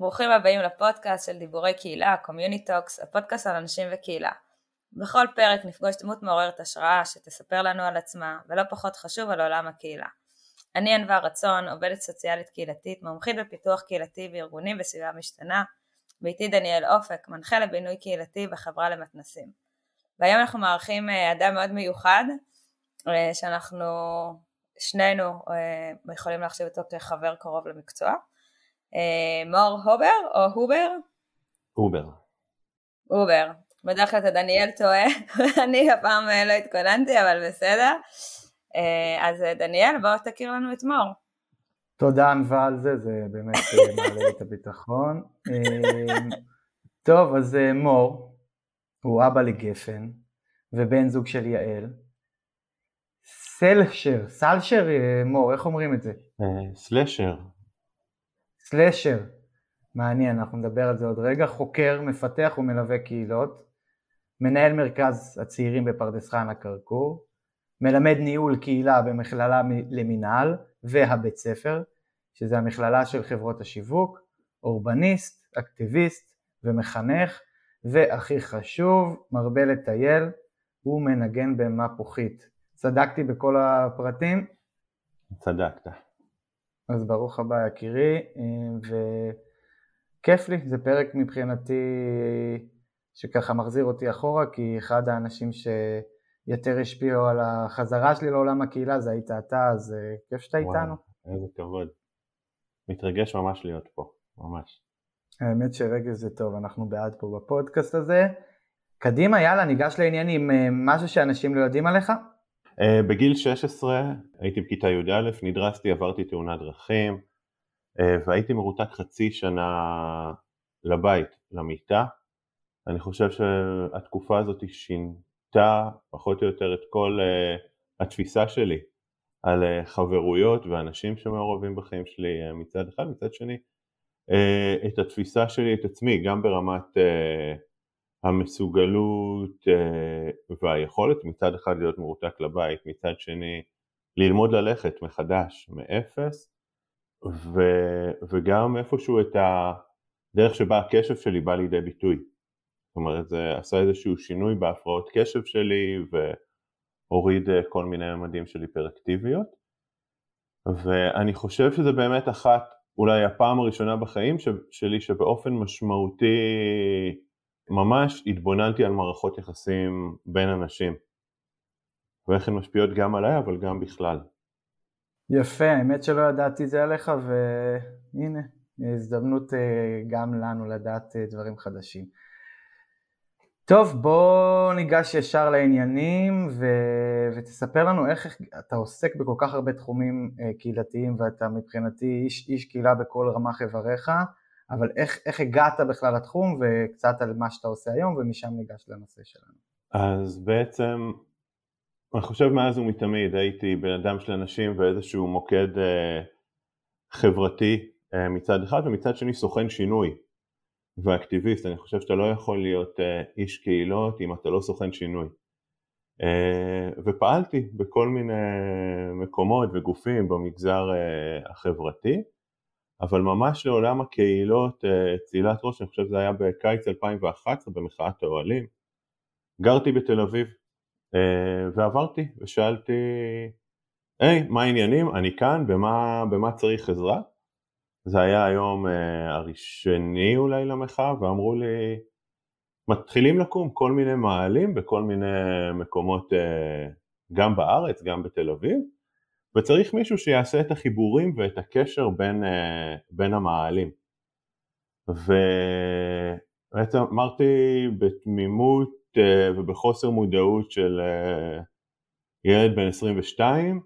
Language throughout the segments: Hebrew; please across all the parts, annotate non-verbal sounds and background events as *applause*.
ברוכים הבאים לפודקאסט של דיבורי קהילה, Community Talks, הפודקאסט על אנשים וקהילה. בכל פרק נפגוש דמות מעוררת השראה שתספר לנו על עצמה, ולא פחות חשוב על עולם הקהילה. אני ענווה רצון, עובדת סוציאלית קהילתית, מומחית בפיתוח קהילתי וארגונים בסביבה משתנה, ואיתי דניאל אופק, מנחה לבינוי קהילתי בחברה למתנסים. והיום אנחנו מארחים אה, אדם מאוד מיוחד, אה, שאנחנו שנינו אה, יכולים להחשיב אותו כחבר קרוב למקצוע. מור הובר או הובר? הובר. הובר. בדרך כלל אתה דניאל טועה, *laughs* אני הפעם לא התכוננתי אבל בסדר. אז דניאל בוא תכיר לנו את מור. תודה ענווה על זה, זה באמת מעלה את הביטחון. טוב, אז מור הוא אבא לגפן ובן זוג של יעל. סלשר, סלשר מור, איך אומרים את זה? סלשר. סלשר, מעניין, אנחנו נדבר על זה עוד רגע, חוקר, מפתח ומלווה קהילות, מנהל מרכז הצעירים בפרדס חנה כרכור, מלמד ניהול קהילה במכללה למינהל והבית ספר, שזה המכללה של חברות השיווק, אורבניסט, אקטיביסט ומחנך, והכי חשוב, מרבה לטייל, הוא מנגן במפוחית. צדקתי בכל הפרטים? צדקת. אז ברוך הבא יקירי, וכיף לי, זה פרק מבחינתי שככה מחזיר אותי אחורה, כי אחד האנשים שיותר השפיעו על החזרה שלי לעולם הקהילה זה היית אתה, אז אה, כיף שאתה איתנו. איזה כבוד. מתרגש ממש להיות פה, ממש. האמת שרגע זה טוב, אנחנו בעד פה בפודקאסט הזה. קדימה, יאללה, ניגש לעניינים, אה, משהו שאנשים לא יודעים עליך? Uh, בגיל 16 הייתי בכיתה י"א, נדרסתי, עברתי תאונת דרכים והייתי מרותק חצי שנה לבית, למיטה. אני חושב שהתקופה הזאת שינתה פחות או יותר את כל uh, התפיסה שלי על uh, חברויות ואנשים שמעורבים בחיים שלי uh, מצד אחד, מצד שני uh, את התפיסה שלי את עצמי, גם ברמת uh, המסוגלות אה, והיכולת מצד אחד להיות מרותק לבית, מצד שני ללמוד ללכת מחדש, מאפס, ו, וגם איפשהו את הדרך שבה הקשב שלי בא לידי ביטוי. זאת אומרת, זה עשה איזשהו שינוי בהפרעות קשב שלי והוריד אה, כל מיני ממדים של היפראקטיביות. ואני חושב שזה באמת אחת, אולי הפעם הראשונה בחיים שלי שבאופן משמעותי ממש התבוננתי על מערכות יחסים בין אנשים ואיך הן משפיעות גם עליי אבל גם בכלל. יפה, האמת שלא ידעתי זה עליך והנה, הזדמנות אה, גם לנו לדעת אה, דברים חדשים. טוב, בוא ניגש ישר לעניינים ו... ותספר לנו איך אתה עוסק בכל כך הרבה תחומים אה, קהילתיים ואתה מבחינתי איש, איש קהילה בכל רמ"ח איבריך. אבל איך, איך הגעת בכלל לתחום וקצת על מה שאתה עושה היום ומשם ניגש לנושא שלנו. אז בעצם אני חושב מאז ומתמיד הייתי בן אדם של אנשים ואיזשהו מוקד אה, חברתי אה, מצד אחד ומצד שני סוכן שינוי ואקטיביסט, אני חושב שאתה לא יכול להיות אה, איש קהילות אם אתה לא סוכן שינוי. אה, ופעלתי בכל מיני מקומות וגופים במגזר אה, החברתי אבל ממש לעולם הקהילות צלילת ראש, אני חושב שזה היה בקיץ 2011 במחאת האוהלים. גרתי בתל אביב ועברתי ושאלתי, היי, מה העניינים? אני כאן, במה, במה צריך עזרה? זה היה היום אה, הראשני אולי למחאה, ואמרו לי, מתחילים לקום כל מיני מאהלים בכל מיני מקומות, גם בארץ, גם בתל אביב, וצריך מישהו שיעשה את החיבורים ואת הקשר בין, אה, בין המאהלים. ובעצם אמרתי בתמימות אה, ובחוסר מודעות של אה, ילד בן 22,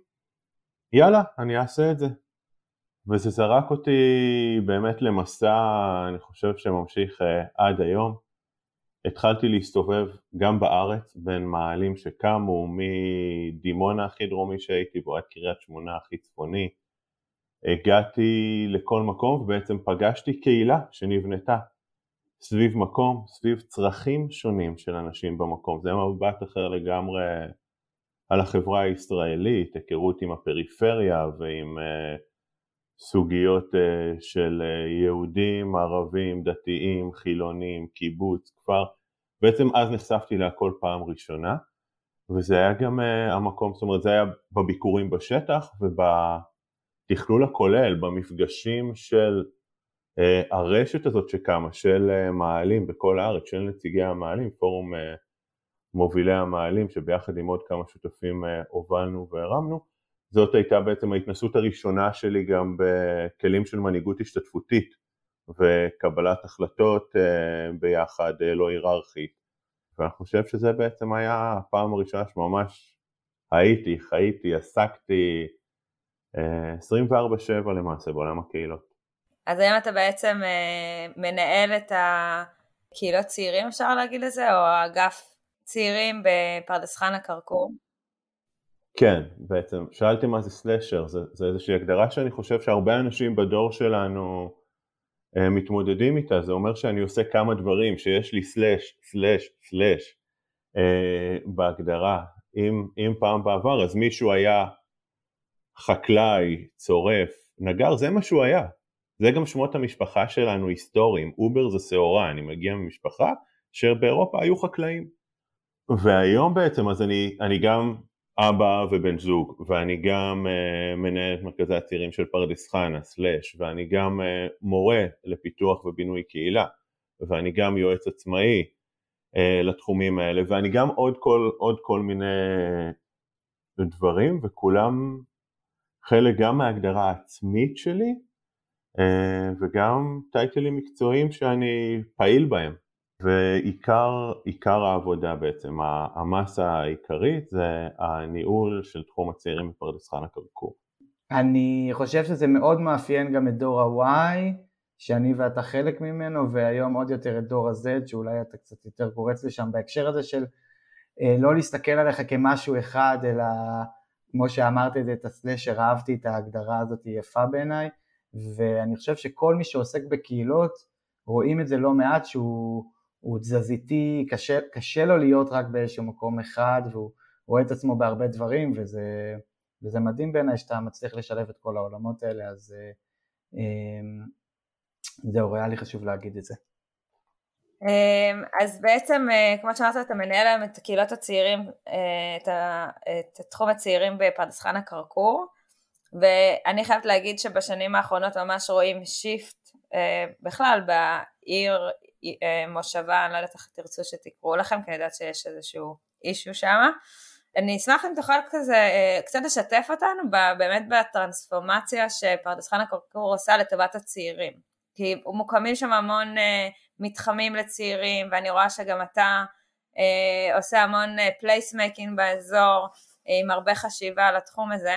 יאללה, אני אעשה את זה. וזה זרק אותי באמת למסע, אני חושב שממשיך עד היום. התחלתי להסתובב גם בארץ בין מאהלים שקמו מדימונה הכי דרומי שהייתי בו עד קריית שמונה הכי צפוני הגעתי לכל מקום ובעצם פגשתי קהילה שנבנתה סביב מקום, סביב צרכים שונים של אנשים במקום, זה מבט אחר לגמרי על החברה הישראלית, היכרות עם הפריפריה ועם uh, סוגיות uh, של uh, יהודים, ערבים, דתיים, חילונים, קיבוץ, כפר, בעצם אז נחשפתי להכל פעם ראשונה וזה היה גם uh, המקום, זאת אומרת זה היה בביקורים בשטח ובתכלול הכולל, במפגשים של הרשת הזאת שקמה, של מעלים בכל הארץ, של נציגי המעלים, פורום מובילי המעלים שביחד עם עוד כמה שותפים הובלנו והרמנו, זאת הייתה בעצם ההתנסות הראשונה שלי גם בכלים של מנהיגות השתתפותית וקבלת החלטות uh, ביחד, uh, לא היררכית. ואני חושב שזה בעצם היה הפעם הראשונה שממש הייתי, חייתי, עסקתי 24/7 למעשה בעולם הקהילות. אז היום אתה בעצם אה, מנהל את הקהילות צעירים אפשר להגיד לזה, או אגף צעירים בפרדס חנה כרכור? כן, בעצם. שאלתי מה זה slasher, זה, זה איזושהי הגדרה שאני חושב שהרבה אנשים בדור שלנו אה, מתמודדים איתה, זה אומר שאני עושה כמה דברים, שיש לי slash, slash, slash אה, בהגדרה. אם, אם פעם בעבר אז מישהו היה חקלאי, צורף, נגר, זה מה שהוא היה. זה גם שמות המשפחה שלנו היסטוריים, אובר זה שעורה, אני מגיע ממשפחה שבאירופה היו חקלאים. והיום בעצם אז אני, אני גם אבא ובן זוג, ואני גם uh, מנהל את מרכזי הצעירים של פרדס חנה, סלאש, ואני גם uh, מורה לפיתוח ובינוי קהילה, ואני גם יועץ עצמאי uh, לתחומים האלה, ואני גם עוד כל, עוד כל מיני דברים, וכולם חלק גם מההגדרה העצמית שלי, uh, וגם טייטלים מקצועיים שאני פעיל בהם. ועיקר העבודה בעצם, המסה העיקרית זה הניהול של תחום הצעירים בפרדס חנה כרכור. אני חושב שזה מאוד מאפיין גם את דור ה-Y, שאני ואתה חלק ממנו, והיום עוד יותר את דור ה-Z, שאולי אתה קצת יותר קורץ לשם בהקשר הזה של אה, לא להסתכל עליך כמשהו אחד, אלא כמו שאמרת את הסלשר, אהבתי את ההגדרה הזאת, היא יפה בעיניי, ואני חושב שכל מי שעוסק בקהילות, רואים את זה לא מעט שהוא הוא תזזיתי, קשה, קשה לו להיות רק באיזשהו מקום אחד והוא רואה את עצמו בהרבה דברים וזה, וזה מדהים בעיניי שאתה מצליח לשלב את כל העולמות האלה אז אמ, זהו, היה לי חשוב להגיד את זה. אמ, אז בעצם אה, כמו שאמרת אתה מנהל היום את קהילות הצעירים, אה, את, ה, את תחום הצעירים בפרדס חנה כרכור ואני חייבת להגיד שבשנים האחרונות ממש רואים שיפט אה, בכלל בעיר אה, מושבה, אני לא יודעת איך תרצו שתקראו לכם, כי אני יודעת שיש איזשהו אישו שם. אני אשמח אם תוכל כזה אה, קצת לשתף אותנו באמת בטרנספורמציה שפרדס חנה קורקור עושה לטובת הצעירים. כי מוקמים שם המון אה, מתחמים לצעירים, ואני רואה שגם אתה עושה המון placemaking באזור, עם הרבה חשיבה על התחום הזה.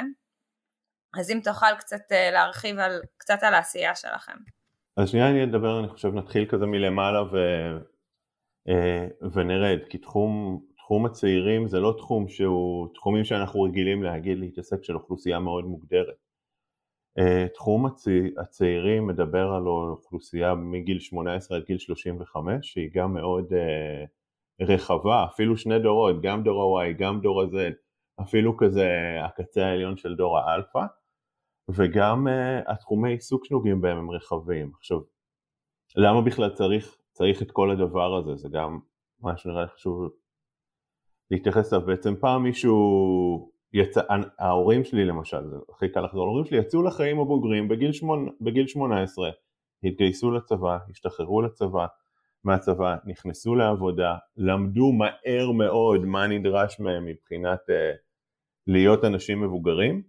אז אם תוכל קצת להרחיב על, קצת על העשייה שלכם. אז שנייה אני אדבר, אני חושב נתחיל כזה מלמעלה ו, אה, ונרד, כי תחום, תחום הצעירים זה לא תחום שהוא, תחומים שאנחנו רגילים להגיד להתעסק של אוכלוסייה מאוד מוגדרת. אה, תחום הצי, הצעירים מדבר על אוכלוסייה מגיל 18 עד גיל 35 שהיא גם מאוד אה, רחבה, אפילו שני דורות, גם דור ה-Y, גם דור ה-Z, אפילו כזה הקצה העליון של דור האלפא. וגם uh, התחומי עיסוק שנוגעים בהם הם רחבים. עכשיו, למה בכלל צריך, צריך את כל הדבר הזה? זה גם מה שנראה לי חשוב להתייחס אליו. בעצם פעם מישהו יצא, ההורים שלי למשל, זה הכי קל לחזור להורים שלי, יצאו לחיים הבוגרים בגיל, שמונה, בגיל 18, התגייסו לצבא, השתחררו לצבא, מהצבא, נכנסו לעבודה, למדו מהר מאוד מה נדרש מהם מבחינת uh, להיות אנשים מבוגרים,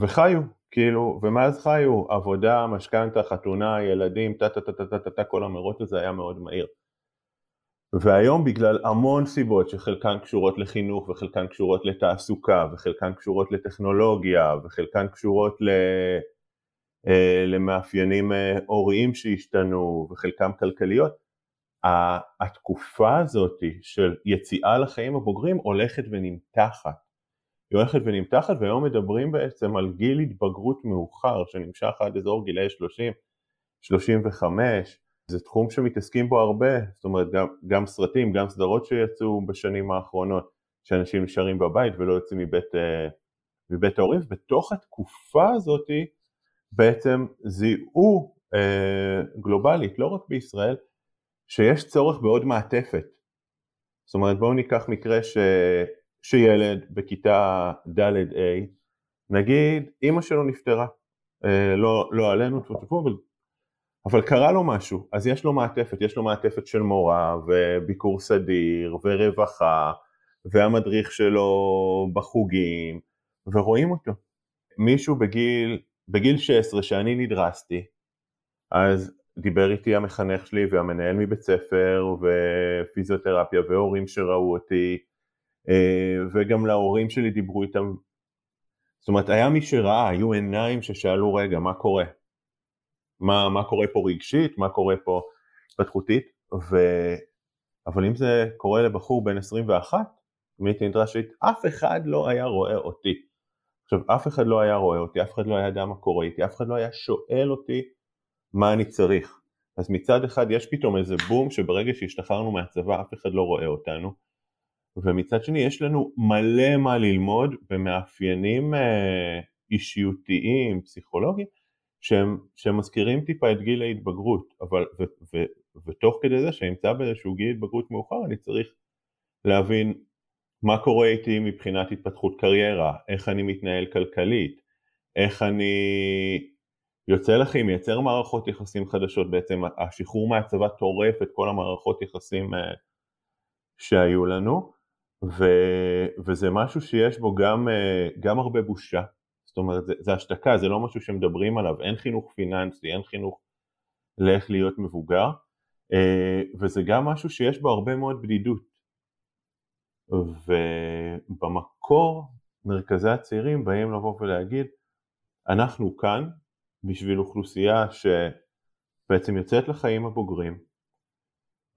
וחיו, כאילו, ומה אז חיו? עבודה, משכנתה, חתונה, ילדים, טה טה טה טה טה טה, כל המרוץ הזה היה מאוד מהיר. והיום בגלל המון סיבות שחלקן קשורות לחינוך וחלקן קשורות לתעסוקה וחלקן קשורות לטכנולוגיה וחלקן קשורות ל... אה, למאפיינים אה, הוריים שהשתנו וחלקם כלכליות, התקופה הזאת של יציאה לחיים הבוגרים הולכת ונמתחת. היא הולכת ונמתחת והיום מדברים בעצם על גיל התבגרות מאוחר שנמשך עד אזור גילאי 30, 35, זה תחום שמתעסקים בו הרבה, זאת אומרת גם, גם סרטים, גם סדרות שיצאו בשנים האחרונות, שאנשים נשארים בבית ולא יוצאים מבית, אה, מבית ההורים, בתוך התקופה הזאת בעצם זיהו אה, גלובלית, לא רק בישראל, שיש צורך בעוד מעטפת. זאת אומרת בואו ניקח מקרה ש... שילד בכיתה ד'-ה', נגיד אימא שלו נפטרה, אה, לא, לא עלינו, טפו, אבל, אבל קרה לו משהו, אז יש לו מעטפת, יש לו מעטפת של מורה וביקור סדיר ורווחה והמדריך שלו בחוגים ורואים אותו. מישהו בגיל, בגיל 16 שאני נדרסתי, אז דיבר איתי המחנך שלי והמנהל מבית ספר ופיזיותרפיה והורים שראו אותי וגם להורים שלי דיברו איתם. זאת אומרת היה מי שראה, היו עיניים ששאלו רגע מה קורה? מה, מה קורה פה רגשית, מה קורה פה התפתחותית? ו... אבל אם זה קורה לבחור בן 21 אם הייתי נדרש, אף אחד לא היה רואה אותי. עכשיו אף אחד לא היה רואה אותי, אף אחד לא היה יודע מה קורה איתי, אף אחד לא היה שואל אותי מה אני צריך. אז מצד אחד יש פתאום איזה בום שברגע שהשתחררנו מהצבא אף אחד לא רואה אותנו, ומצד שני יש לנו מלא מה ללמוד במאפיינים אה, אישיותיים, פסיכולוגיים, שהם, שהם מזכירים טיפה את גיל ההתבגרות, אבל ו, ו, ותוך כדי זה שאני נמצא באיזשהו גיל התבגרות מאוחר אני צריך להבין מה קורה איתי מבחינת התפתחות קריירה, איך אני מתנהל כלכלית, איך אני יוצא לכי, מייצר מערכות יחסים חדשות. בעצם, השחרור מהצבא טורף את כל המערכות יחסים אה, שהיו לנו, ו, וזה משהו שיש בו גם, אה, גם הרבה בושה, זאת אומרת זה, זה השתקה, זה לא משהו שמדברים עליו, אין חינוך פיננסי, אין חינוך לאיך להיות מבוגר, אה, וזה גם משהו שיש בו הרבה מאוד בדידות, ובמקור מרכזי הצעירים באים לבוא ולהגיד אנחנו כאן בשביל אוכלוסייה שבעצם יוצאת לחיים הבוגרים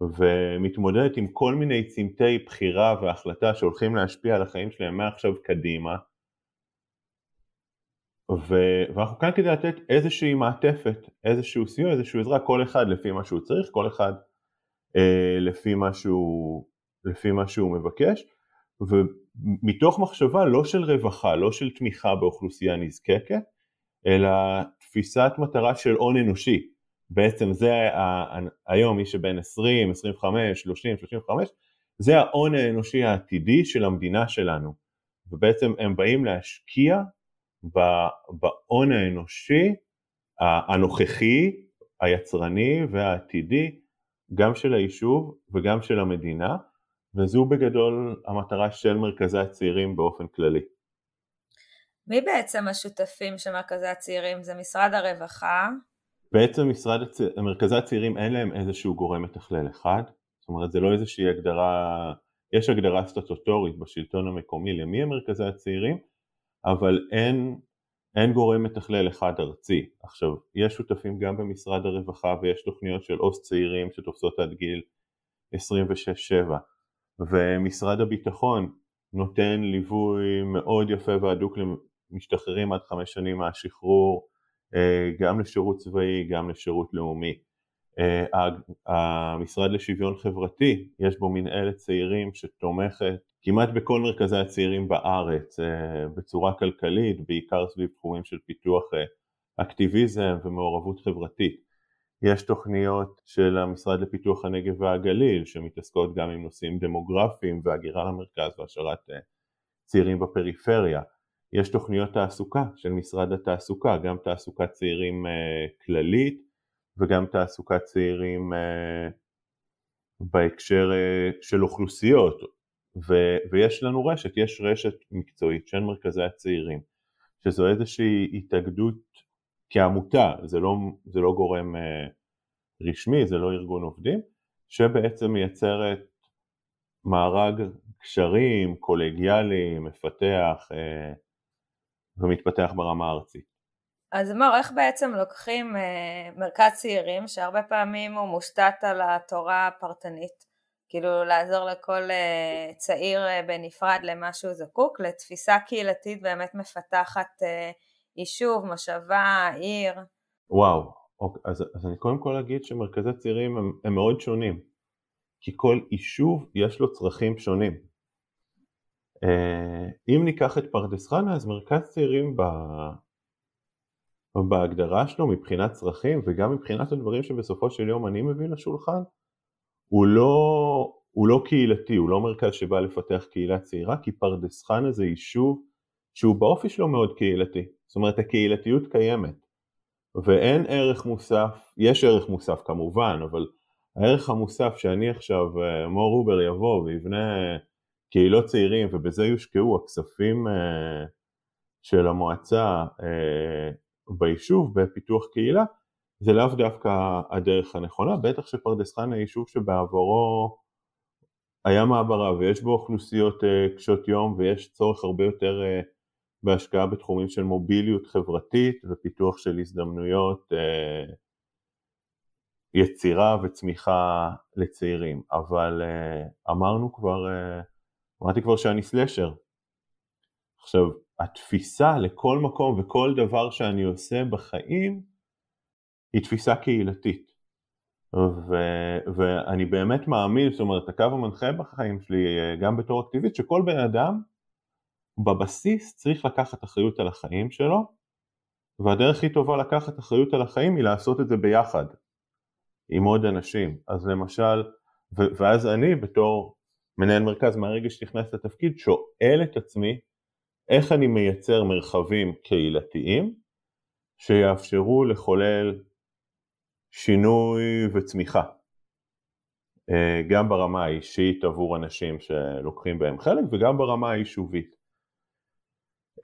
ומתמודדת עם כל מיני צמתי בחירה והחלטה שהולכים להשפיע על החיים שלהם מעכשיו קדימה ו... ואנחנו כאן כדי לתת איזושהי מעטפת, איזשהו סיוע, איזושהי עזרה, כל אחד לפי מה שהוא צריך, כל אחד אה, לפי, מה שהוא, לפי מה שהוא מבקש ומתוך מחשבה לא של רווחה, לא של תמיכה באוכלוסייה נזקקת, אלא תפיסת מטרה של הון אנושי. בעצם זה ה- היום מי שבין 20, 25, 30, 35, זה ההון האנושי העתידי של המדינה שלנו. ובעצם הם באים להשקיע בהון האנושי הנוכחי, היצרני והעתידי, גם של היישוב וגם של המדינה, וזו בגדול המטרה של מרכזי הצעירים באופן כללי. מי בעצם השותפים של מרכזי הצעירים? זה משרד הרווחה? בעצם משרד הצ... מרכזי הצעירים אין להם איזשהו גורם מתכלל אחד, זאת אומרת זה לא איזושהי הגדרה, יש הגדרה סטטוטורית בשלטון המקומי למי הם מרכזי הצעירים, אבל אין, אין גורם מתכלל אחד ארצי. עכשיו, יש שותפים גם במשרד הרווחה ויש תוכניות של עו"ס צעירים שתופסות עד גיל 26-7, ומשרד הביטחון נותן ליווי מאוד יפה והדוק למשתחררים עד חמש שנים מהשחרור, גם לשירות צבאי, גם לשירות לאומי. אה, המשרד לשוויון חברתי, יש בו מנהלת צעירים שתומכת כמעט בכל מרכזי הצעירים בארץ אה, בצורה כלכלית, בעיקר סביב תחומים של פיתוח אקטיביזם ומעורבות חברתית. יש תוכניות של המשרד לפיתוח הנגב והגליל שמתעסקות גם עם נושאים דמוגרפיים והגירה למרכז והשארת אה, צעירים בפריפריה. יש תוכניות תעסוקה של משרד התעסוקה, גם תעסוקת צעירים אה, כללית וגם תעסוקת צעירים אה, בהקשר של אוכלוסיות. ו- ויש לנו רשת, יש רשת מקצועית של מרכזי הצעירים שזו איזושהי התאגדות כעמותה, זה לא, זה לא גורם אה, רשמי, זה לא ארגון עובדים, שבעצם מייצרת מארג קשרים קולגיאלי, מפתח אה, ומתפתח ברמה הארצית. אז מור, איך בעצם לוקחים אה, מרכז צעירים שהרבה פעמים הוא מושתת על התורה הפרטנית, כאילו לעזור לכל צעיר בנפרד למה שהוא זקוק, לתפיסה קהילתית באמת מפתחת יישוב, מושבה, עיר. וואו, אוקיי, אז, אז אני קודם כל אגיד שמרכזי צעירים הם, הם מאוד שונים, כי כל יישוב יש לו צרכים שונים. אה, אם ניקח את פרדס חנה, אז מרכז צעירים ב... בהגדרה שלו מבחינת צרכים וגם מבחינת הדברים שבסופו של יום אני מביא לשולחן, הוא לא, הוא לא קהילתי, הוא לא מרכז שבא לפתח קהילה צעירה, כי פרדס חנה זה יישוב שהוא באופי שלו מאוד קהילתי. זאת אומרת הקהילתיות קיימת. ואין ערך מוסף, יש ערך מוסף כמובן, אבל הערך המוסף שאני עכשיו, אה, מור רובר יבוא ויבנה קהילות צעירים ובזה יושקעו הכספים אה, של המועצה אה, ביישוב בפיתוח קהילה, זה לאו דווקא הדרך הנכונה, בטח שפרדס חנה יישוב שבעבורו היה מעברה ויש בו אוכלוסיות קשות יום ויש צורך הרבה יותר בהשקעה בתחומים של מוביליות חברתית ופיתוח של הזדמנויות אה, יצירה וצמיחה לצעירים, אבל אה, אמרנו כבר, אה, אמרתי כבר שאני סלשר. עכשיו, התפיסה לכל מקום וכל דבר שאני עושה בחיים היא תפיסה קהילתית. ו- ואני באמת מאמין, זאת אומרת, הקו המנחה בחיים שלי, גם בתור אקטיביסט, שכל בן אדם בבסיס צריך לקחת אחריות על החיים שלו, והדרך הכי טובה לקחת אחריות על החיים היא לעשות את זה ביחד, עם עוד אנשים. אז למשל, ו- ואז אני בתור מנהל מרכז מהרגע שנכנס לתפקיד שואל את עצמי איך אני מייצר מרחבים קהילתיים שיאפשרו לחולל שינוי וצמיחה. אה, גם ברמה האישית עבור אנשים שלוקחים בהם חלק וגם ברמה היישובית.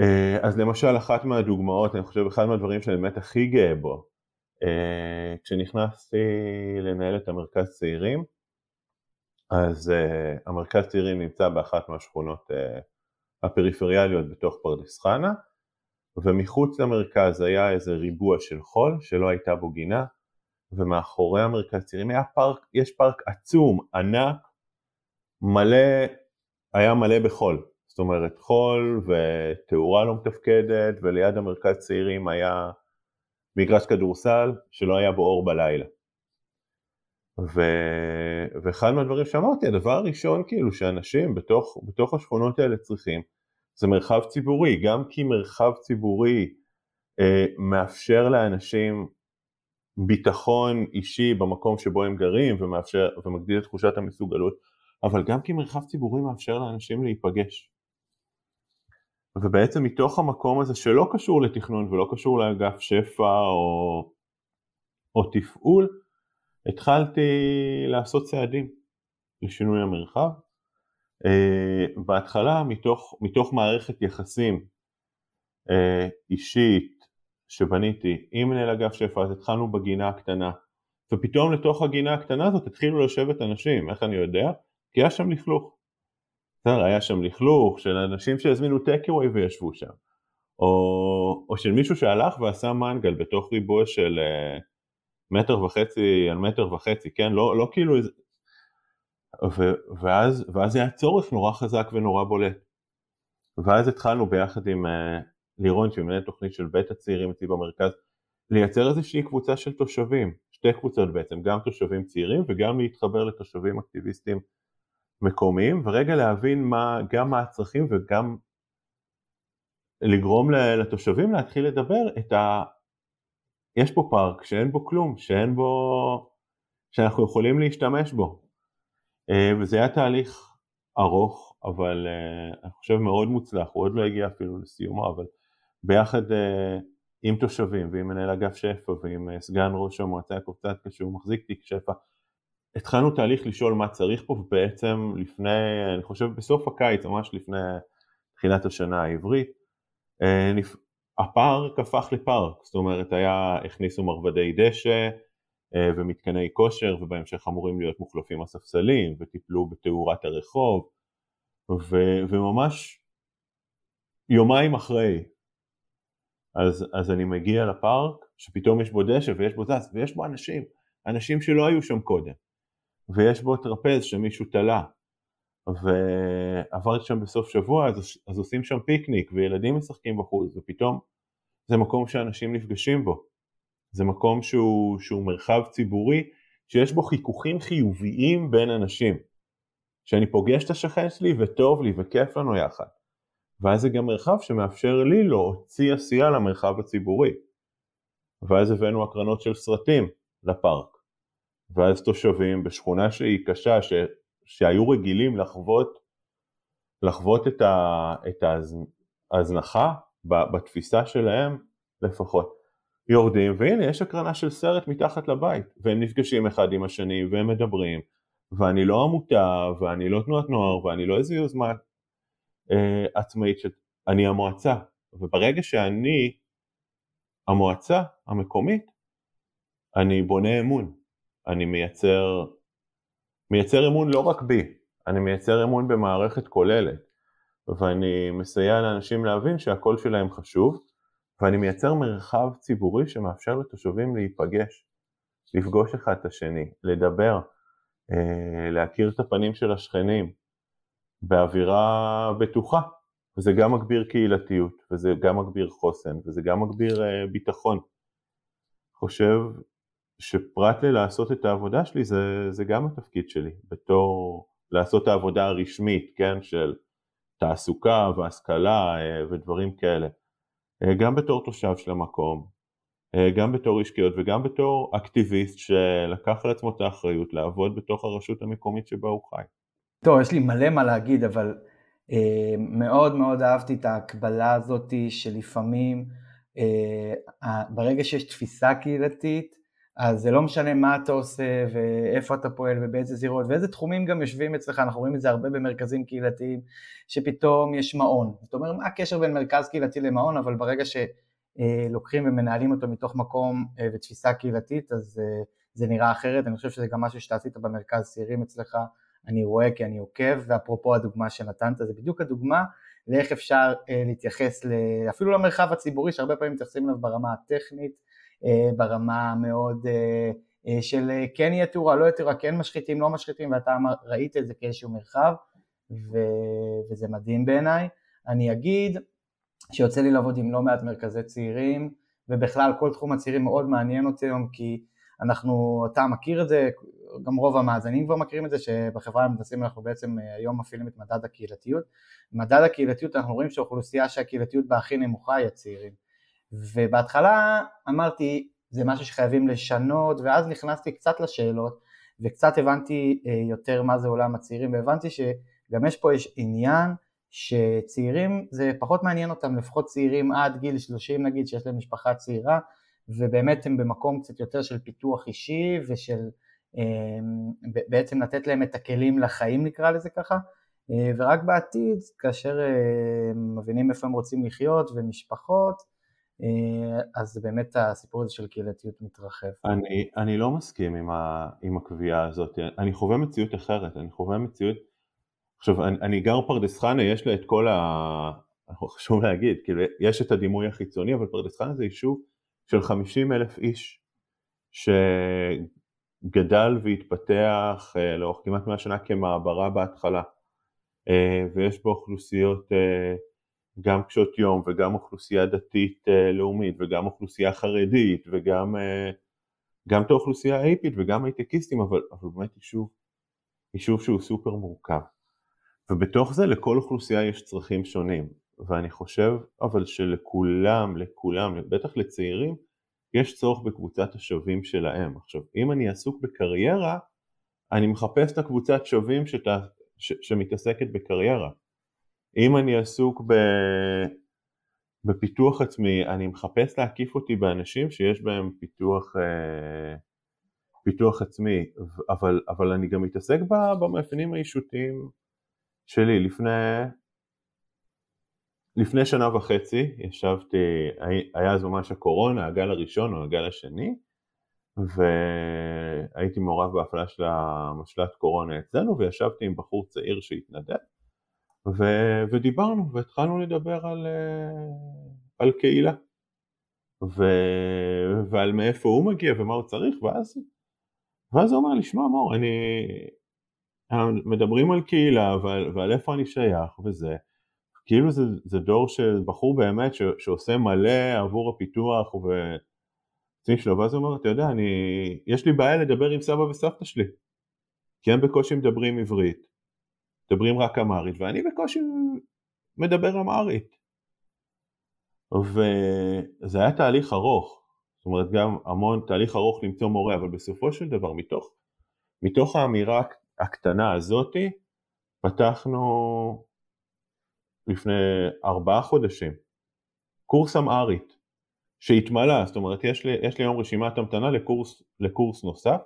אה, אז למשל אחת מהדוגמאות, אני חושב אחד מהדברים שאני באמת הכי גאה בו, אה, כשנכנסתי לנהל את המרכז צעירים, אז אה, המרכז צעירים נמצא באחת מהשכונות הפריפריאליות בתוך פרדס חנה, ומחוץ למרכז היה איזה ריבוע של חול שלא הייתה בו גינה, ומאחורי המרכז צעירים היה פארק, יש פארק עצום, ענק, מלא, היה מלא בחול. זאת אומרת חול ותאורה לא מתפקדת וליד המרכז צעירים היה מגרש כדורסל שלא היה בו אור בלילה. ו... ואחד מהדברים שאמרתי, הדבר הראשון כאילו שאנשים בתוך, בתוך השכונות האלה צריכים זה מרחב ציבורי, גם כי מרחב ציבורי אה, מאפשר לאנשים ביטחון אישי במקום שבו הם גרים ומאפשר, ומגדיל את תחושת המסוגלות, אבל גם כי מרחב ציבורי מאפשר לאנשים להיפגש. ובעצם מתוך המקום הזה שלא קשור לתכנון ולא קשור לאגף שפע או, או תפעול, התחלתי לעשות צעדים לשינוי המרחב. Uh, בהתחלה מתוך, מתוך מערכת יחסים uh, אישית שבניתי עם מנהל אגף שפע, אז התחלנו בגינה הקטנה, ופתאום לתוך הגינה הקטנה הזאת התחילו לשבת אנשים, איך אני יודע? כי היה שם לכלוך. בסדר, היה שם לכלוך של אנשים שהזמינו טקווי וישבו שם, או, או של מישהו שהלך ועשה מנגל בתוך ריבוע של uh, מטר וחצי על מטר וחצי, כן? לא, לא כאילו איזה... ו, ואז, ואז היה צורך נורא חזק ונורא בולט. ואז התחלנו ביחד עם uh, לירון, שהיא מנהלת תוכנית של בית הצעירים אצלי במרכז, לייצר איזושהי קבוצה של תושבים, שתי קבוצות בעצם, גם תושבים צעירים וגם להתחבר לתושבים אקטיביסטים מקומיים ורגע להבין מה, גם מה הצרכים וגם לגרום לתושבים להתחיל לדבר את ה... יש פה פארק שאין בו כלום, שאין בו... שאנחנו יכולים להשתמש בו. אה, וזה היה תהליך ארוך, אבל אה, אני חושב מאוד מוצלח, הוא עוד לא הגיע אפילו לסיומו, אבל ביחד אה, עם תושבים ועם מנהל אגף שפע ועם סגן ראש המועצה יעקב צדקה שהוא מחזיק תיק שפע, התחלנו תהליך לשאול מה צריך פה ובעצם לפני, אני חושב בסוף הקיץ, ממש לפני תחילת השנה העברית, הפארק הפך לפארק, זאת אומרת היה, הכניסו מרבדי דשא אה, ומתקני כושר ובהמשך אמורים להיות מוחלפים הספסלים וטיפלו בתאורת הרחוב ו, וממש יומיים אחרי אז, אז אני מגיע לפארק שפתאום יש בו דשא ויש בו זז ויש בו אנשים, אנשים שלא היו שם קודם ויש בו טרפז שמישהו תלה ועברתי שם בסוף שבוע אז, אז עושים שם פיקניק וילדים משחקים בחוץ ופתאום זה מקום שאנשים נפגשים בו זה מקום שהוא, שהוא מרחב ציבורי שיש בו חיכוכים חיוביים בין אנשים. שאני פוגש את השכן שלי וטוב לי וכיף לנו יחד. ואז זה גם מרחב שמאפשר לי להוציא עשייה למרחב הציבורי. ואז הבאנו הקרנות של סרטים לפארק. ואז תושבים בשכונה שהיא קשה, שהיו רגילים לחוות, לחוות את, ה, את ההזנחה בתפיסה שלהם לפחות, יורדים, והנה יש הקרנה של סרט מתחת לבית, והם נפגשים אחד עם השני והם מדברים, ואני לא עמותה, ואני לא תנועת נוער, ואני לא איזה יוזמה אה, עצמאית, ש... אני המועצה, וברגע שאני המועצה המקומית, אני בונה אמון, אני מייצר, מייצר אמון לא רק בי, אני מייצר אמון במערכת כוללת, ואני מסייע לאנשים להבין שהקול שלהם חשוב, ואני מייצר מרחב ציבורי שמאפשר לתושבים להיפגש, לפגוש אחד את השני, לדבר, אה, להכיר את הפנים של השכנים באווירה בטוחה, וזה גם מגביר קהילתיות, וזה גם מגביר חוסן, וזה גם מגביר אה, ביטחון. חושב שפרט ללעשות את העבודה שלי זה, זה גם התפקיד שלי, בתור לעשות את העבודה הרשמית, כן, של תעסוקה והשכלה אה, ודברים כאלה. גם בתור תושב של המקום, אה, גם בתור איש קהיות וגם בתור אקטיביסט שלקח על עצמו את האחריות לעבוד בתוך הרשות המקומית שבה הוא חי. טוב, יש לי מלא מה להגיד, אבל אה, מאוד מאוד אהבתי את ההקבלה הזאת שלפעמים אה, ברגע שיש תפיסה קהילתית, אז זה לא משנה מה אתה עושה ואיפה אתה פועל ובאיזה זירות ואיזה תחומים גם יושבים אצלך, אנחנו רואים את זה הרבה במרכזים קהילתיים, שפתאום יש מעון. זאת אומרת, מה הקשר בין מרכז קהילתי למעון, אבל ברגע ש... אה, לוקחים ומנהלים אותו מתוך מקום אה, ותפיסה קהילתית, אז אה, זה נראה אחרת, אני חושב שזה גם משהו שאתה עשית במרכז צעירים אצלך, אני רואה כי אני עוקב, ואפרופו הדוגמה שנתנת, זה בדיוק הדוגמה לאיך אפשר להתייחס אפילו למרחב הציבורי, שהרבה פעמים מתייחסים אליו ברמה הטכנית, ברמה מאוד של כן יהיה תאורה, לא יהיה תאורה, כן משחיתים, לא משחיתים, ואתה ראית את זה כאיזשהו מרחב, ו... וזה מדהים בעיניי. אני אגיד שיוצא לי לעבוד עם לא מעט מרכזי צעירים, ובכלל כל תחום הצעירים מאוד מעניין אותי היום, כי אנחנו, אתה מכיר את זה, גם רוב המאזינים כבר מכירים את זה, שבחברה המדסים אנחנו בעצם אה, היום מפעילים את מדד הקהילתיות. מדד הקהילתיות אנחנו רואים שהאוכלוסייה שהקהילתיות בה הכי נמוכה היא הצעירים. ובהתחלה אמרתי, זה משהו שחייבים לשנות, ואז נכנסתי קצת לשאלות, וקצת הבנתי אה, יותר מה זה עולם הצעירים, והבנתי שגם יש פה יש עניין שצעירים זה פחות מעניין אותם, לפחות צעירים עד גיל 30 נגיד, שיש להם משפחה צעירה, ובאמת הם במקום קצת יותר של פיתוח אישי ושל אמ, בעצם לתת להם את הכלים לחיים נקרא לזה ככה, אה, ורק בעתיד, כאשר אה, מבינים איפה הם רוצים לחיות ומשפחות, אז באמת הסיפור הזה של קהילתיות מתרחב. אני, אני לא מסכים עם, ה, עם הקביעה הזאת, אני חווה מציאות אחרת, אני חווה מציאות עכשיו, אני, אני גר פרדס חנה, יש לה את כל ה... חשוב להגיד, כאילו, יש את הדימוי החיצוני, אבל פרדס חנה זה יישוב של 50 אלף איש, שגדל והתפתח אה, לאורך כמעט 100 שנה כמעברה בהתחלה, אה, ויש בו אוכלוסיות אה, גם קשות יום, וגם אוכלוסייה דתית לאומית, וגם אוכלוסייה חרדית, וגם גם את האוכלוסייה האיפית, וגם הייטקיסטים, אבל, אבל באמת יישוב, יישוב שהוא סופר מורכב. ובתוך זה לכל אוכלוסייה יש צרכים שונים, ואני חושב אבל שלכולם, לכולם, בטח לצעירים, יש צורך בקבוצת השווים שלהם. עכשיו, אם אני עסוק בקריירה, אני מחפש את הקבוצת שווים שת... ש... שמתעסקת בקריירה. אם אני עסוק ב... בפיתוח עצמי, אני מחפש להקיף אותי באנשים שיש בהם פיתוח, אה, פיתוח עצמי, אבל, אבל אני גם מתעסק במאפיינים האישותיים שלי. לפני, לפני שנה וחצי ישבתי, היה אז ממש הקורונה, הגל הראשון או הגל השני, והייתי מעורב בהפעלה של המשל"ט קורונה אצלנו וישבתי עם בחור צעיר שהתנדב ו... ודיברנו והתחלנו לדבר על, על קהילה. ו... ועל מאיפה הוא מגיע ומה הוא צריך ואז, ואז הוא אמר לי שמע מור אני, מדברים על קהילה ועל, ועל איפה אני שייך וזה, כאילו זה, זה דור של בחור באמת ש, שעושה מלא עבור הפיתוח ו, שלו, ואז הוא אומר, אתה יודע, אני, יש לי בעיה לדבר עם סבא וסבתא שלי, כי הם בקושי מדברים עברית, מדברים רק אמרית, ואני בקושי מדבר אמרית. וזה היה תהליך ארוך, זאת אומרת גם המון תהליך ארוך למצוא מורה, אבל בסופו של דבר מתוך, מתוך האמירה הקטנה הזאתי, פתחנו לפני ארבעה חודשים קורס אמהרית שהתמלא, זאת אומרת יש לי, יש לי היום רשימת המתנה לקורס, לקורס נוסף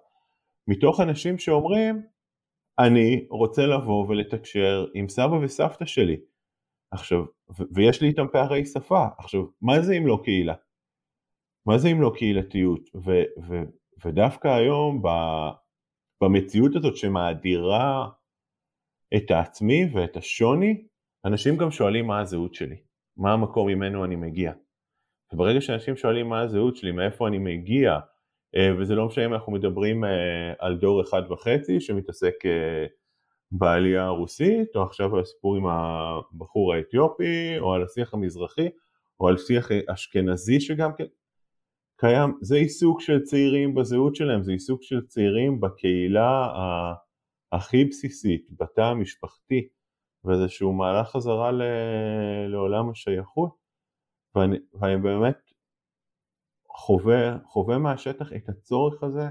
מתוך אנשים שאומרים אני רוצה לבוא ולתקשר עם סבא וסבתא שלי עכשיו, ויש לי איתם פערי שפה, עכשיו מה זה אם לא קהילה? מה זה אם לא קהילתיות? ו- ו- ודווקא היום ב- במציאות הזאת שמאדירה את העצמי ואת השוני, אנשים גם שואלים מה הזהות שלי, מה המקום ממנו אני מגיע. וברגע שאנשים שואלים מה הזהות שלי, מאיפה אני מגיע, וזה לא משנה אם אנחנו מדברים אה, על דור אחד וחצי שמתעסק אה, בעלייה הרוסית, או עכשיו על הסיפור עם הבחור האתיופי, או על השיח המזרחי, או על שיח אשכנזי שגם כן קיים, זה עיסוק של צעירים בזהות שלהם, זה עיסוק של צעירים בקהילה הכי בסיסית, בתא המשפחתי, ואיזשהו מהלך חזרה. לעולם השייכות, ואני, ואני באמת חווה, חווה מהשטח את הצורך הזה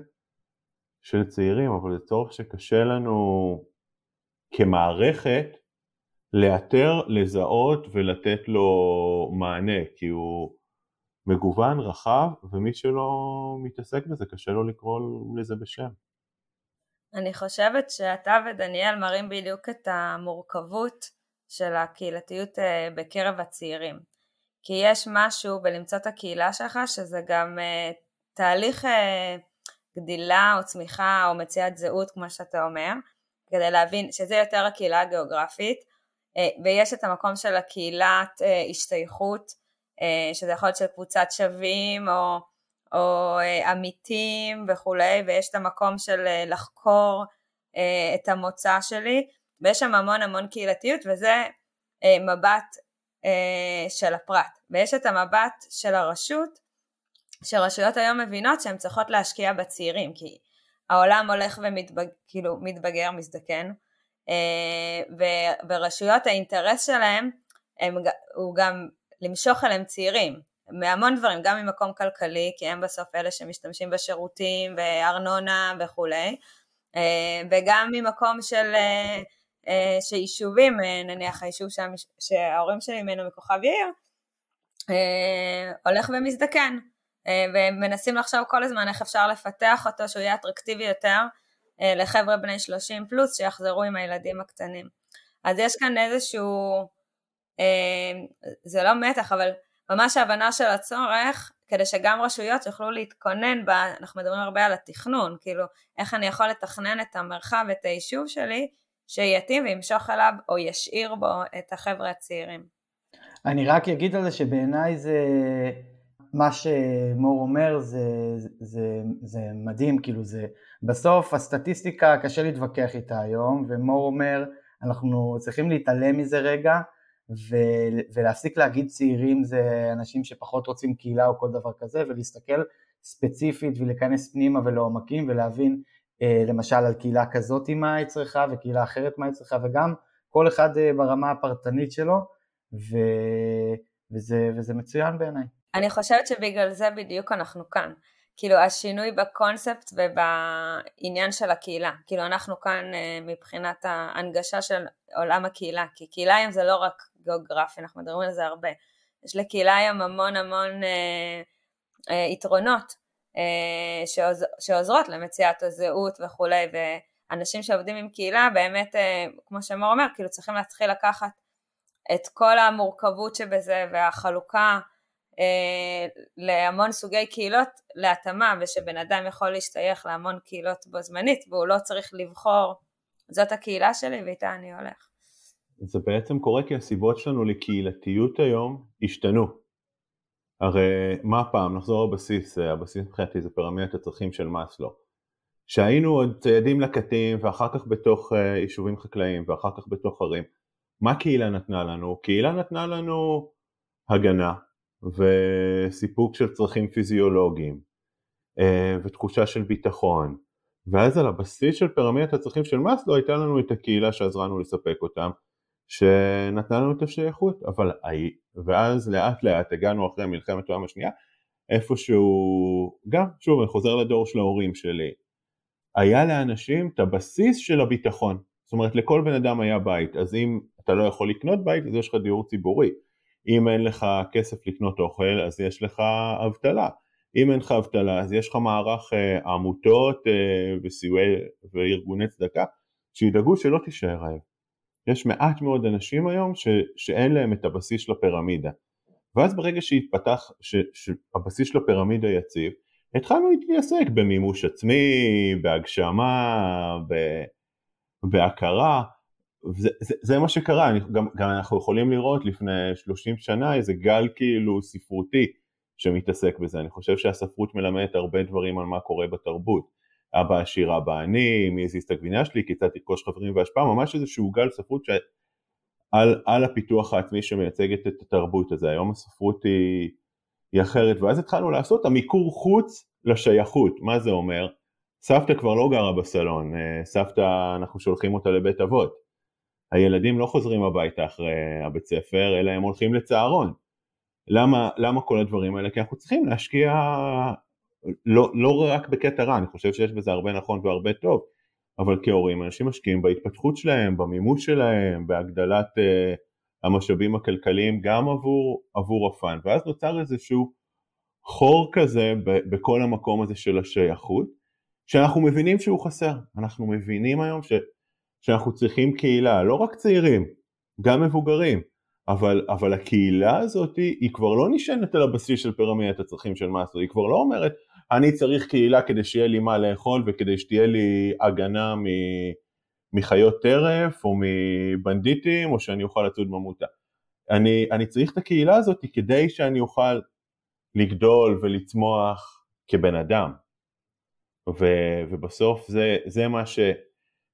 של צעירים, אבל זה צורך שקשה לנו כמערכת לאתר, לזהות ולתת לו מענה, כי הוא מגוון, רחב, ומי שלא מתעסק בזה, קשה לו לקרוא לזה בשם. אני חושבת שאתה ודניאל מראים בדיוק את המורכבות של הקהילתיות אה, בקרב הצעירים. כי יש משהו בלמצוא את הקהילה שלך שזה גם אה, תהליך אה, גדילה או צמיחה או מציאת זהות כמו שאתה אומר, כדי להבין שזה יותר הקהילה הגיאוגרפית, ויש את המקום של הקהילת השתייכות, שזה יכול להיות של קבוצת שווים או או אה, עמיתים וכולי, ויש את המקום של אה, לחקור אה, את המוצא שלי, ויש שם המון המון קהילתיות, וזה מבט של הפרט. ויש את המבט של הרשות, שרשויות היום מבינות שהן צריכות להשקיע בצעירים, כי העולם הולך ומתבגר, כאילו מתבגר, מזדקן, ורשויות האינטרס שלהם הם, הוא גם למשוך אליהם צעירים, מהמון דברים, גם ממקום כלכלי, כי הם בסוף אלה שמשתמשים בשירותים וארנונה וכולי, אה, וגם ממקום של אה, אה, שיישובים, נניח היישוב שם, שההורים שלי ממנו מכוכב יאיר, הולך ומזדקן, ומנסים לחשוב כל הזמן איך אפשר לפתח אותו שהוא יהיה אטרקטיבי יותר לחבר'ה בני 30 פלוס שיחזרו עם הילדים הקטנים. אז יש כאן איזשהו, זה לא מתח, אבל ממש ההבנה של הצורך כדי שגם רשויות יוכלו להתכונן, בה, אנחנו מדברים הרבה על התכנון, כאילו איך אני יכול לתכנן את המרחב, את היישוב שלי, שיתאים וימשוך אליו או ישאיר בו את החבר'ה הצעירים. אני רק אגיד על זה שבעיניי זה, מה שמור אומר זה, זה, זה מדהים, כאילו זה, בסוף הסטטיסטיקה קשה להתווכח איתה היום, ומור אומר אנחנו צריכים להתעלם מזה רגע, ו- ולהפסיק להגיד צעירים זה אנשים שפחות רוצים קהילה או כל דבר כזה, ולהסתכל ספציפית ולהיכנס פנימה ולעומקים ולהבין למשל על קהילה כזאת מה היא צריכה וקהילה אחרת מה היא צריכה, וגם כל אחד אה, ברמה הפרטנית שלו, ו- וזה, וזה מצוין בעיניי. אני חושבת שבגלל זה בדיוק אנחנו כאן. כאילו השינוי בקונספט ובעניין של הקהילה, כאילו אנחנו כאן אה, מבחינת ההנגשה של עולם הקהילה, כי קהילה היום זה לא רק גיאוגרפי, אנחנו מדברים על זה הרבה. יש לקהילה היום המון המון אה, אה, יתרונות אה, שעוז, שעוזרות למציאת הזהות וכולי, ואנשים שעובדים עם קהילה באמת, אה, כמו שמור אומר, כאילו צריכים להתחיל לקחת את כל המורכבות שבזה והחלוקה אה, להמון סוגי קהילות להתאמה ושבן אדם יכול להשתייך להמון קהילות בו זמנית והוא לא צריך לבחור זאת הקהילה שלי ואיתה אני הולך. זה בעצם קורה כי הסיבות שלנו לקהילתיות היום השתנו. הרי מה פעם, נחזור לבסיס, הבסיס מבחינתי זה פירמידת הצרכים של מאסלו. שהיינו עוד ציידים לקטים ואחר כך בתוך uh, יישובים חקלאיים ואחר כך בתוך ערים, מה קהילה נתנה לנו? קהילה נתנה לנו הגנה וסיפוק של צרכים פיזיולוגיים אה, ותחושה של ביטחון. ואז על הבסיס של פירמידת הצרכים של מאסלו הייתה לנו את הקהילה שעזרה לנו לספק אותם, שנתנה לנו את השייכות, אבל ואז לאט לאט הגענו אחרי מלחמת העולם השנייה, איפשהו, גם, שוב אני חוזר לדור של ההורים שלי, היה לאנשים את הבסיס של הביטחון, זאת אומרת לכל בן אדם היה בית, אז אם אתה לא יכול לקנות בית אז יש לך דיור ציבורי, אם אין לך כסף לקנות אוכל אז יש לך אבטלה, אם אין לך אבטלה אז יש לך מערך אה, עמותות אה, וסיועי וארגוני צדקה שידאגו שלא תישאר רעב. יש מעט מאוד אנשים היום ש, שאין להם את הבסיס של הפירמידה. ואז ברגע שהתפתח, ש, שהבסיס של הפירמידה יציב, התחלנו להתעסק במימוש עצמי, בהגשמה, ב, בהכרה, זה, זה, זה מה שקרה, אני, גם, גם אנחנו יכולים לראות לפני 30 שנה איזה גל כאילו ספרותי שמתעסק בזה, אני חושב שהספרות מלמדת הרבה דברים על מה קורה בתרבות, אבא עשיר אבא אני, מי הזיז את הגבינה שלי, כיצד תרכוש חברים והשפעה, ממש איזשהו גל ספרות שעל על הפיתוח העצמי שמייצגת את התרבות הזה, היום הספרות היא, היא אחרת, ואז התחלנו לעשות המיקור חוץ לשייכות, מה זה אומר? סבתא כבר לא גרה בסלון, אה, סבתא אנחנו שולחים אותה לבית אבות, הילדים לא חוזרים הביתה אחרי הבית ספר, אלא הם הולכים לצהרון. למה, למה כל הדברים האלה? כי אנחנו צריכים להשקיע לא, לא רק בקטע רע, אני חושב שיש בזה הרבה נכון והרבה טוב, אבל כהורים אנשים משקיעים בהתפתחות שלהם, במימוש שלהם, בהגדלת uh, המשאבים הכלכליים גם עבור, עבור הפאן, ואז נוצר איזשהו חור כזה ב, בכל המקום הזה של השייכות, שאנחנו מבינים שהוא חסר, אנחנו מבינים היום ש, שאנחנו צריכים קהילה, לא רק צעירים, גם מבוגרים, אבל, אבל הקהילה הזאת היא כבר לא נשענת על הבסיס של פירמידת הצרכים של מאסו, היא כבר לא אומרת אני צריך קהילה כדי שיהיה לי מה לאכול וכדי שתהיה לי הגנה מ... מחיות טרף או מבנדיטים או שאני אוכל לצוד ממותה. אני, אני צריך את הקהילה הזאת כדי שאני אוכל לגדול ולצמוח כבן אדם. ו, ובסוף זה, זה מה ש...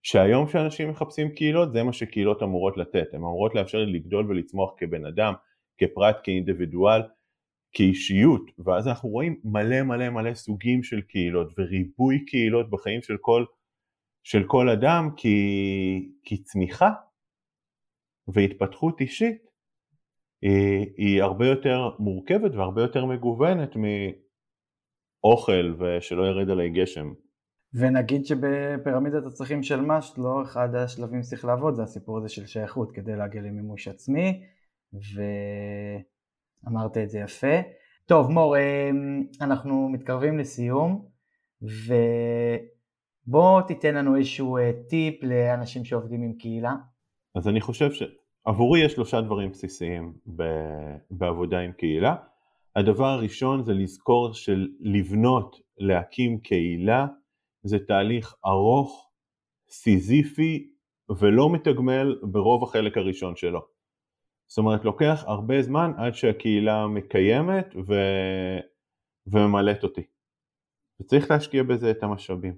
שהיום כשאנשים מחפשים קהילות זה מה שקהילות אמורות לתת, הן אמורות לאפשר לי לגדול ולצמוח כבן אדם, כפרט, כאינדיבידואל, כאישיות, ואז אנחנו רואים מלא מלא מלא סוגים של קהילות וריבוי קהילות בחיים של כל, של כל אדם כי, כי צמיחה והתפתחות אישית היא, היא הרבה יותר מורכבת והרבה יותר מגוונת מאוכל ושלא ירד עלי גשם. ונגיד שבפירמידת הצרכים של מאסלו אחד השלבים שצריך לעבוד זה הסיפור הזה של שייכות כדי להגיע למימוש עצמי ו... אמרת את זה יפה. טוב מור, אמ, אנחנו מתקרבים לסיום ובוא תיתן לנו איזשהו אה, טיפ לאנשים שעובדים עם קהילה. אז אני חושב שעבורי יש שלושה דברים בסיסיים בעבודה עם קהילה. הדבר הראשון זה לזכור של לבנות, להקים קהילה, זה תהליך ארוך, סיזיפי ולא מתגמל ברוב החלק הראשון שלו. זאת אומרת לוקח הרבה זמן עד שהקהילה מקיימת ו... וממלאת אותי. וצריך להשקיע בזה את המשאבים.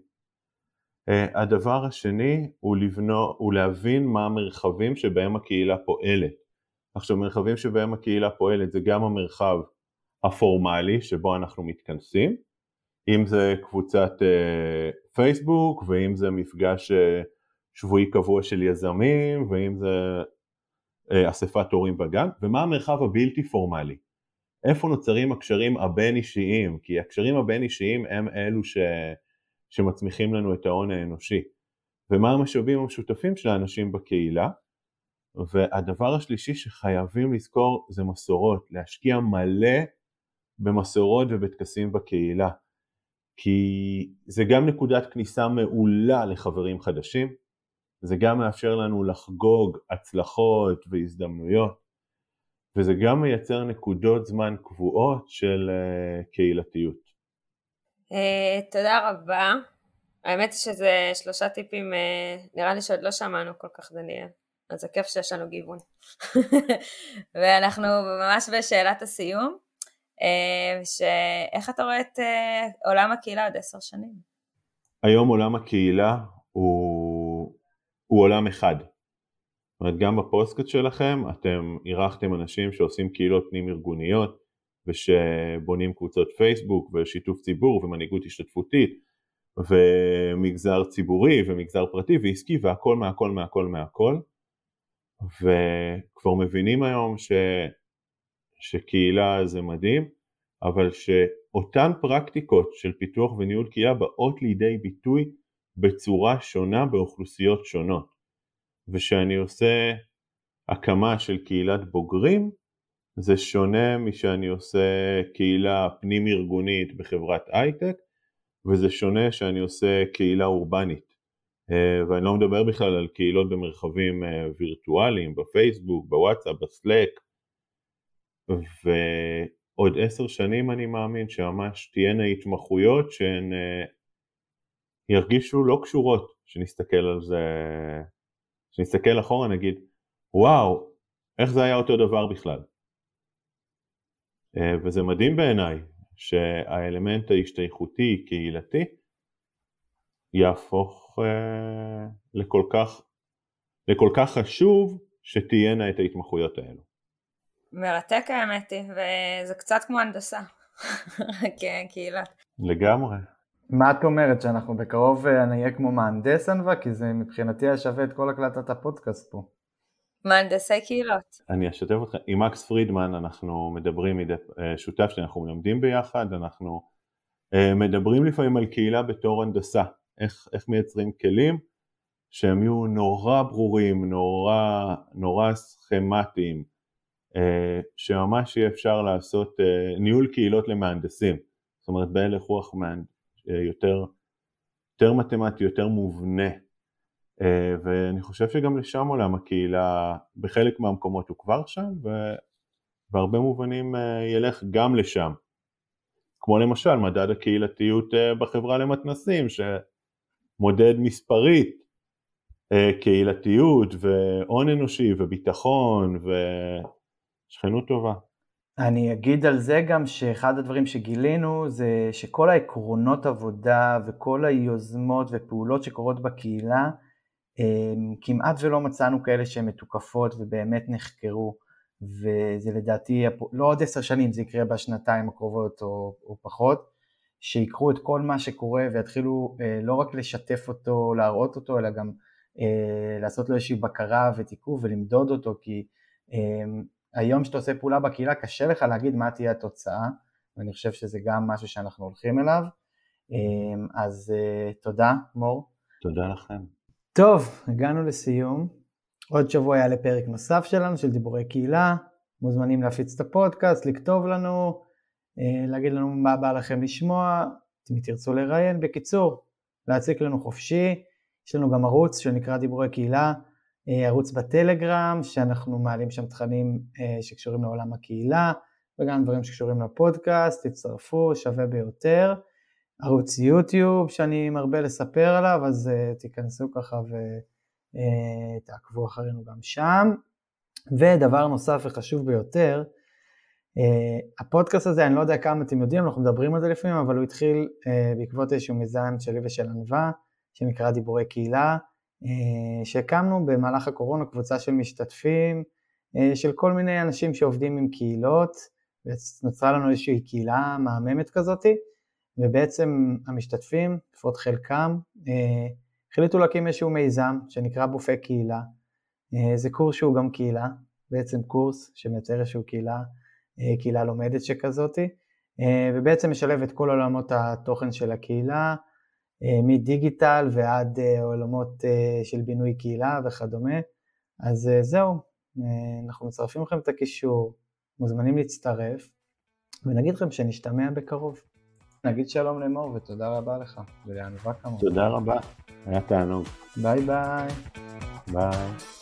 Uh, הדבר השני הוא, לבנו, הוא להבין מה המרחבים שבהם הקהילה פועלת. עכשיו מרחבים שבהם הקהילה פועלת זה גם המרחב הפורמלי שבו אנחנו מתכנסים, אם זה קבוצת uh, פייסבוק ואם זה מפגש uh, שבועי קבוע של יזמים ואם זה אספת הורים בגן, ומה המרחב הבלתי פורמלי. איפה נוצרים הקשרים הבין אישיים, כי הקשרים הבין אישיים הם אלו ש... שמצמיחים לנו את ההון האנושי. ומה המשאבים המשותפים של האנשים בקהילה. והדבר השלישי שחייבים לזכור זה מסורות, להשקיע מלא במסורות ובטקסים בקהילה. כי זה גם נקודת כניסה מעולה לחברים חדשים, זה גם מאפשר לנו לחגוג הצלחות והזדמנויות, וזה גם מייצר נקודות זמן קבועות של uh, קהילתיות. אה, תודה רבה. האמת שזה שלושה טיפים, אה, נראה לי שעוד לא שמענו כל כך דניאל, אז זה כיף שיש לנו גיוון. *laughs* ואנחנו ממש בשאלת הסיום, שאיך אתה רואה את עולם הקהילה עוד עשר שנים? היום עולם הקהילה הוא עולם אחד. זאת אומרת, גם בפודקאסט שלכם אתם אירחתם אנשים שעושים קהילות פנים ארגוניות, ושבונים קבוצות פייסבוק ושיתוף ציבור ומנהיגות השתתפותית ומגזר ציבורי ומגזר פרטי ועסקי והכל מהכל מהכל מהכל וכבר מבינים היום ש... שקהילה זה מדהים אבל שאותן פרקטיקות של פיתוח וניהול קהילה באות לידי ביטוי בצורה שונה באוכלוסיות שונות. ושאני עושה הקמה של קהילת בוגרים זה שונה משאני עושה קהילה פנים ארגונית בחברת הייטק וזה שונה שאני עושה קהילה אורבנית. אה, ואני לא מדבר בכלל על קהילות במרחבים אה, וירטואליים בפייסבוק, בוואטסאפ, בסלק ועוד עשר שנים אני מאמין שממש תהיינה התמחויות שהן אה, ירגישו לא קשורות שנסתכל על זה, שנסתכל אחורה נגיד וואו איך זה היה אותו דבר בכלל אה, וזה מדהים בעיניי שהאלמנט ההשתייכותי קהילתי יהפוך אה, לכל כך, לכל כך חשוב שתהיינה את ההתמחויות האלו. מרתק האמת היא, וזה קצת כמו הנדסה, *laughs* כקהילה. לגמרי. מה את אומרת, שאנחנו בקרוב אה, נהיה כמו מהנדס ענווה? כי זה מבחינתי היה שווה את כל הקלטת הפודקאסט פה. מהנדסי קהילות. אני אשתף אותך, עם מקס פרידמן אנחנו מדברים, אה, שותף שאנחנו מלמדים ביחד, אנחנו אה, מדברים לפעמים על קהילה בתור הנדסה, איך, איך מייצרים כלים שהם יהיו נורא ברורים, נורא, נורא סכמטיים, שממש יהיה אפשר לעשות ניהול קהילות למהנדסים, זאת אומרת בהלך רוח יותר, יותר מתמטי, יותר מובנה. אה, ואני חושב שגם לשם עולם הקהילה בחלק מהמקומות הוא כבר שם ובהרבה מובנים אה, ילך גם לשם כמו למשל מדד הקהילתיות אה, בחברה למתנסים שמודד מספרית קהילתיות והון אנושי וביטחון ושכנות טובה. אני אגיד על זה גם שאחד הדברים שגילינו זה שכל העקרונות עבודה וכל היוזמות ופעולות שקורות בקהילה כמעט ולא מצאנו כאלה שהן מתוקפות ובאמת נחקרו. וזה לדעתי לא עוד עשר שנים זה יקרה בשנתיים הקרובות או, או פחות שיקחו את כל מה שקורה ויתחילו אה, לא רק לשתף אותו, להראות אותו אלא גם אה, לעשות לו איזושהי בקרה ותיקוף ולמדוד אותו כי אה, היום שאתה עושה פעולה בקהילה קשה לך להגיד מה תהיה התוצאה ואני חושב שזה גם משהו שאנחנו הולכים אליו אה, אז אה, תודה מור. תודה לכם. טוב, הגענו לסיום. עוד שבוע יעלה פרק נוסף שלנו של דיבורי קהילה. מוזמנים להפיץ את הפודקאסט, לכתוב לנו, אה, להגיד לנו מה בא לכם לשמוע, אם תרצו לראיין. בקיצור, להציק לנו חופשי. יש לנו גם ערוץ שנקרא דיבורי קהילה, ערוץ בטלגרם, שאנחנו מעלים שם תכנים אה, שקשורים לעולם הקהילה, וגם דברים שקשורים לפודקאסט, תצטרפו, שווה ביותר. ערוץ יוטיוב שאני מרבה לספר עליו, אז uh, תיכנסו ככה ותעקבו אה, אחרינו גם שם. ודבר נוסף וחשוב ביותר, uh, הפודקאסט הזה, אני לא יודע כמה אתם יודעים, אנחנו מדברים על זה לפעמים, אבל הוא התחיל uh, בעקבות איזשהו מיזם שלי ושל ענווה, שנקרא דיבורי קהילה, שהקמנו במהלך הקורונה קבוצה של משתתפים, uh, של כל מיני אנשים שעובדים עם קהילות, ונוצרה לנו איזושהי קהילה מהממת כזאתי. ובעצם המשתתפים, לפחות חלקם, אה, החליטו להקים איזשהו מיזם שנקרא בופה קהילה. אה, זה קורס שהוא גם קהילה, בעצם קורס שמייצר איזשהו קהילה, אה, קהילה לומדת שכזאתי, ובעצם משלב את כל עולמות התוכן של הקהילה, מדיגיטל ועד עולמות של בינוי קהילה וכדומה. אז זהו, אנחנו מצרפים לכם את הקישור, מוזמנים להצטרף, ונגיד לכם שנשתמע בקרוב. נגיד שלום למור ותודה רבה לך, ולענווה כמובן. תודה רבה, היה תענוג. ביי ביי. ביי.